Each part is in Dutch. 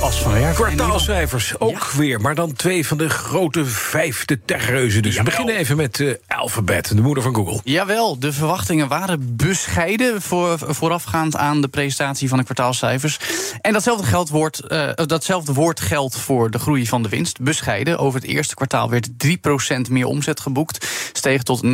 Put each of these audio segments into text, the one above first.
As van. Kwartaalcijfers, ook weer. Maar dan twee van de grote vijfde techreuzen. Dus we beginnen even met uh, Alphabet, de moeder van Google. Jawel, de verwachtingen waren bescheiden... Voor, voorafgaand aan de presentatie van de kwartaalcijfers. En datzelfde, geld wordt, uh, datzelfde woord geldt voor de groei van de winst. Bescheiden. Over het eerste kwartaal werd 3% meer omzet geboekt. Steeg tot 69,8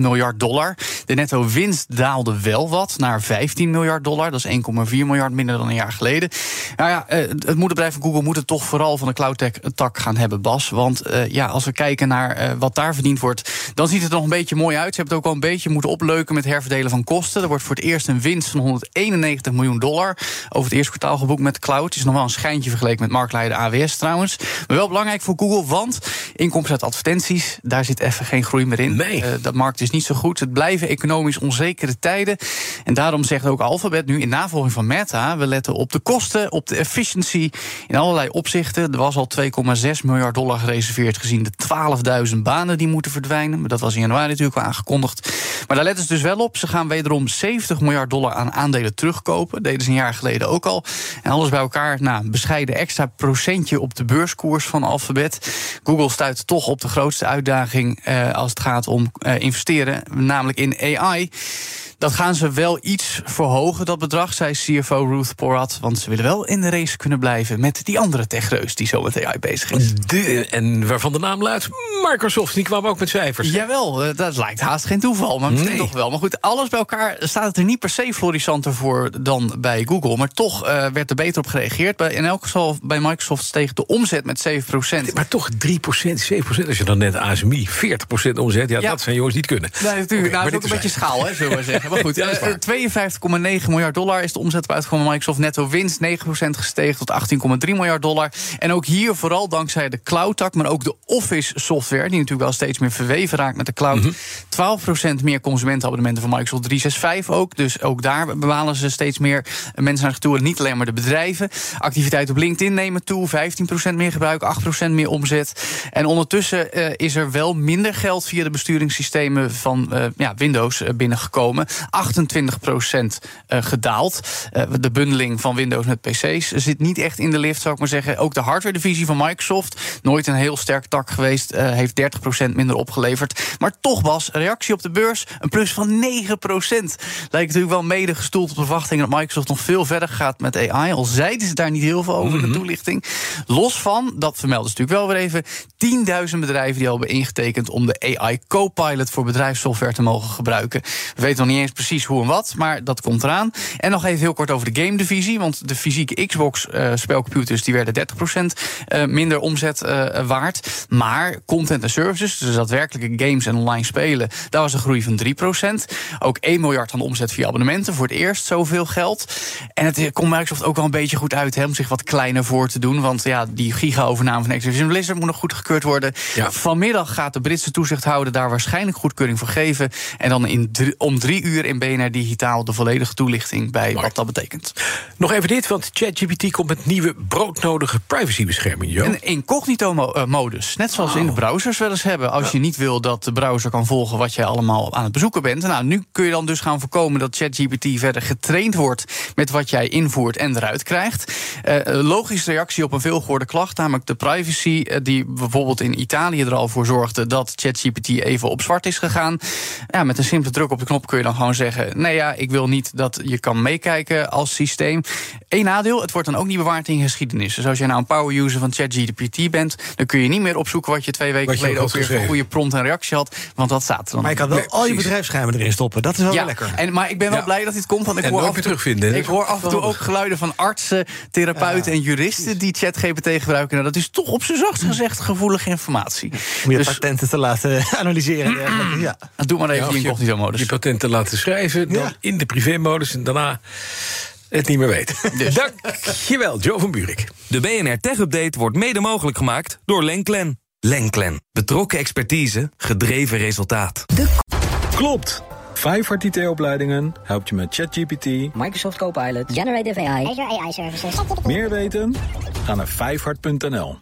miljard dollar. De netto winst daalde wel wat, naar 15 miljard dollar. Dat is 1,4 miljard minder dan een jaar geleden. Nou ja, het moederbedrijf van Google moet het toch vooral van de cloud-tech-tak gaan hebben, Bas. Want uh, ja, als we kijken naar uh, wat daar verdiend wordt, dan ziet het er nog een beetje mooi uit. Ze hebben het ook al een beetje moeten opleuken met herverdelen van kosten. Er wordt voor het eerst een winst van 191 miljoen dollar over het eerste kwartaal geboekt met de cloud. Het is nog wel een schijntje vergeleken met marktleider AWS trouwens. Maar wel belangrijk voor Google, want inkomsten uit advertenties, daar zit even geen groei meer in. Nee. dat markt is niet zo goed. Het blijven economisch onzekere tijden. En daarom zegt ook Alphabet nu in navolging van Meta, we letten op de kosten, op de efficiency in allerlei opzichten. Er was al 2,6 miljard dollar gereserveerd gezien de 12.000 banen die moeten verdwijnen. Maar dat was in januari natuurlijk al aangekondigd. Maar daar letten ze dus wel op. Ze gaan wederom 70 miljard dollar aan aandelen terugkopen. Deden ze een jaar geleden ook al. En alles bij elkaar, nou, een bescheiden extra procentje op de beurskoers van Alphabet. Google stuit toch op de grootste uitdaging eh, als het gaat om eh, investeren, namelijk in AI. Dat gaan ze wel iets verhogen, dat bedrag, zei CFO Ruth Porat. Want ze willen wel in de race kunnen blijven met die andere techreus die zo met AI bezig is. De, en waarvan de naam luidt Microsoft, die kwam ook met cijfers. Jawel, dat lijkt haast geen toeval, maar misschien nee. toch wel. Maar goed, alles bij elkaar staat het er niet per se florissanter voor dan bij Google. Maar toch uh, werd er beter op gereageerd. Bij, in elk geval bij Microsoft steeg de omzet met 7%. Maar toch 3%, 7%, als je dan net ASMI 40% omzet, ja, ja, dat zijn jongens niet kunnen. Nee, natuurlijk. Okay, nou, dat is ook een beetje schaal, hè, zullen we zeggen. Maar goed, uh, 52,9 miljard dollar is de omzet uitgekomen van Microsoft. Netto winst 9% gestegen tot 18,3 miljard dollar. En ook hier vooral dankzij de cloud-tak, maar ook de Office software, die natuurlijk wel steeds meer verweven raakt met de cloud. Mm -hmm. 12% meer consumentenabonnementen van Microsoft 365 ook. Dus ook daar bewalen ze steeds meer mensen naar zich toe. En niet alleen maar de bedrijven. Activiteit op LinkedIn nemen toe. 15% meer gebruik, 8% meer omzet. En ondertussen uh, is er wel minder geld via de besturingssystemen van uh, ja, Windows binnengekomen. 28% gedaald. de bundeling van Windows met PC's zit niet echt in de lift, zou ik maar zeggen. Ook de hardware-divisie van Microsoft, nooit een heel sterk tak geweest, heeft 30% minder opgeleverd. Maar toch was reactie op de beurs een plus van 9%. Lijkt natuurlijk wel mede gestoeld op de verwachting dat Microsoft nog veel verder gaat met AI. Al zeiden ze daar niet heel veel over mm -hmm. de toelichting. Los van, dat vermelden ze natuurlijk wel weer even, 10.000 bedrijven die al hebben ingetekend om de AI Copilot voor bedrijfssoftware te mogen gebruiken. We weten nog niet eens precies hoe en wat, maar dat komt eraan. En nog even heel kort over de game-divisie. Want de fysieke Xbox-spelcomputers die werden 30% uh, minder omzet uh, waard. Maar content en services, dus daadwerkelijke games en online spelen, daar was een groei van 3%. Ook 1 miljard aan omzet via abonnementen. Voor het eerst zoveel geld. En het komt Microsoft ook wel een beetje goed uit hè, om zich wat kleiner voor te doen. Want ja, die giga-overname van Activision Blizzard moet nog goedgekeurd worden. Ja. Vanmiddag gaat de Britse toezichthouder daar waarschijnlijk goedkeuring voor geven. En dan in drie, om drie uur in BNR Digitaal de volledige toelichting bij Mooi. wat dat betekent. Nog even dit, want ChatGPT komt met nieuwe broodnodige privacybescherming. Jo. Een incognito-modus. Net zoals oh. in de browsers wel eens hebben. Als ja. je niet wil dat de browser kan volgen wat je allemaal aan het bezoeken bent. Nou, nu kun je dan dus gaan voorkomen dat ChatGPT verder getraind wordt met wat jij invoert en eruit krijgt. Uh, logische reactie op een veelgehoorde klacht, namelijk de privacy, uh, die bijvoorbeeld in Italië er al voor zorgde dat ChatGPT even op zwart is gegaan. Ja, met een simpele druk op de knop kun je dan gewoon zeggen: nee ja, ik wil niet dat je kan meekijken als systeem. Eén nadeel, het wordt dan ook niet bewaard in geschiedenis. Dus als je nou een power user van ChatGPT bent, dan kun je niet meer opzoeken wat je twee weken je geleden ook weer een goede prompt en reactie had, want dat staat er dan. Maar je kan wel al je bedrijfsgeheimen erin stoppen. Dat is wel, ja, lekker. En, maar ik ben wel ja. blij dat dit komt, want ik en hoor, ook af terugvinden. ik hoor af en toe ook geluiden van artsen, therapeuten ja. en juristen die ChatGPT gebruiken. Nou, dat is toch op zijn zachtst gezegd gevoelige informatie. Om je dus, patenten te laten analyseren. ja. Doe maar even ja, die incognito-modus. Je patenten laten schrijven, dan in de privé-modus en daarna het niet meer weten. Dus. Dankjewel, Joe van Buurik. De BNR Tech Update wordt mede mogelijk gemaakt door Lenklen. Lenklen. Betrokken expertise, gedreven resultaat. De... Klopt. Vijfhart IT-opleidingen helpt je met ChatGPT, Microsoft Copilot, Generative AI, Azure AI Services. Meer weten? Ga naar vijfhart.nl.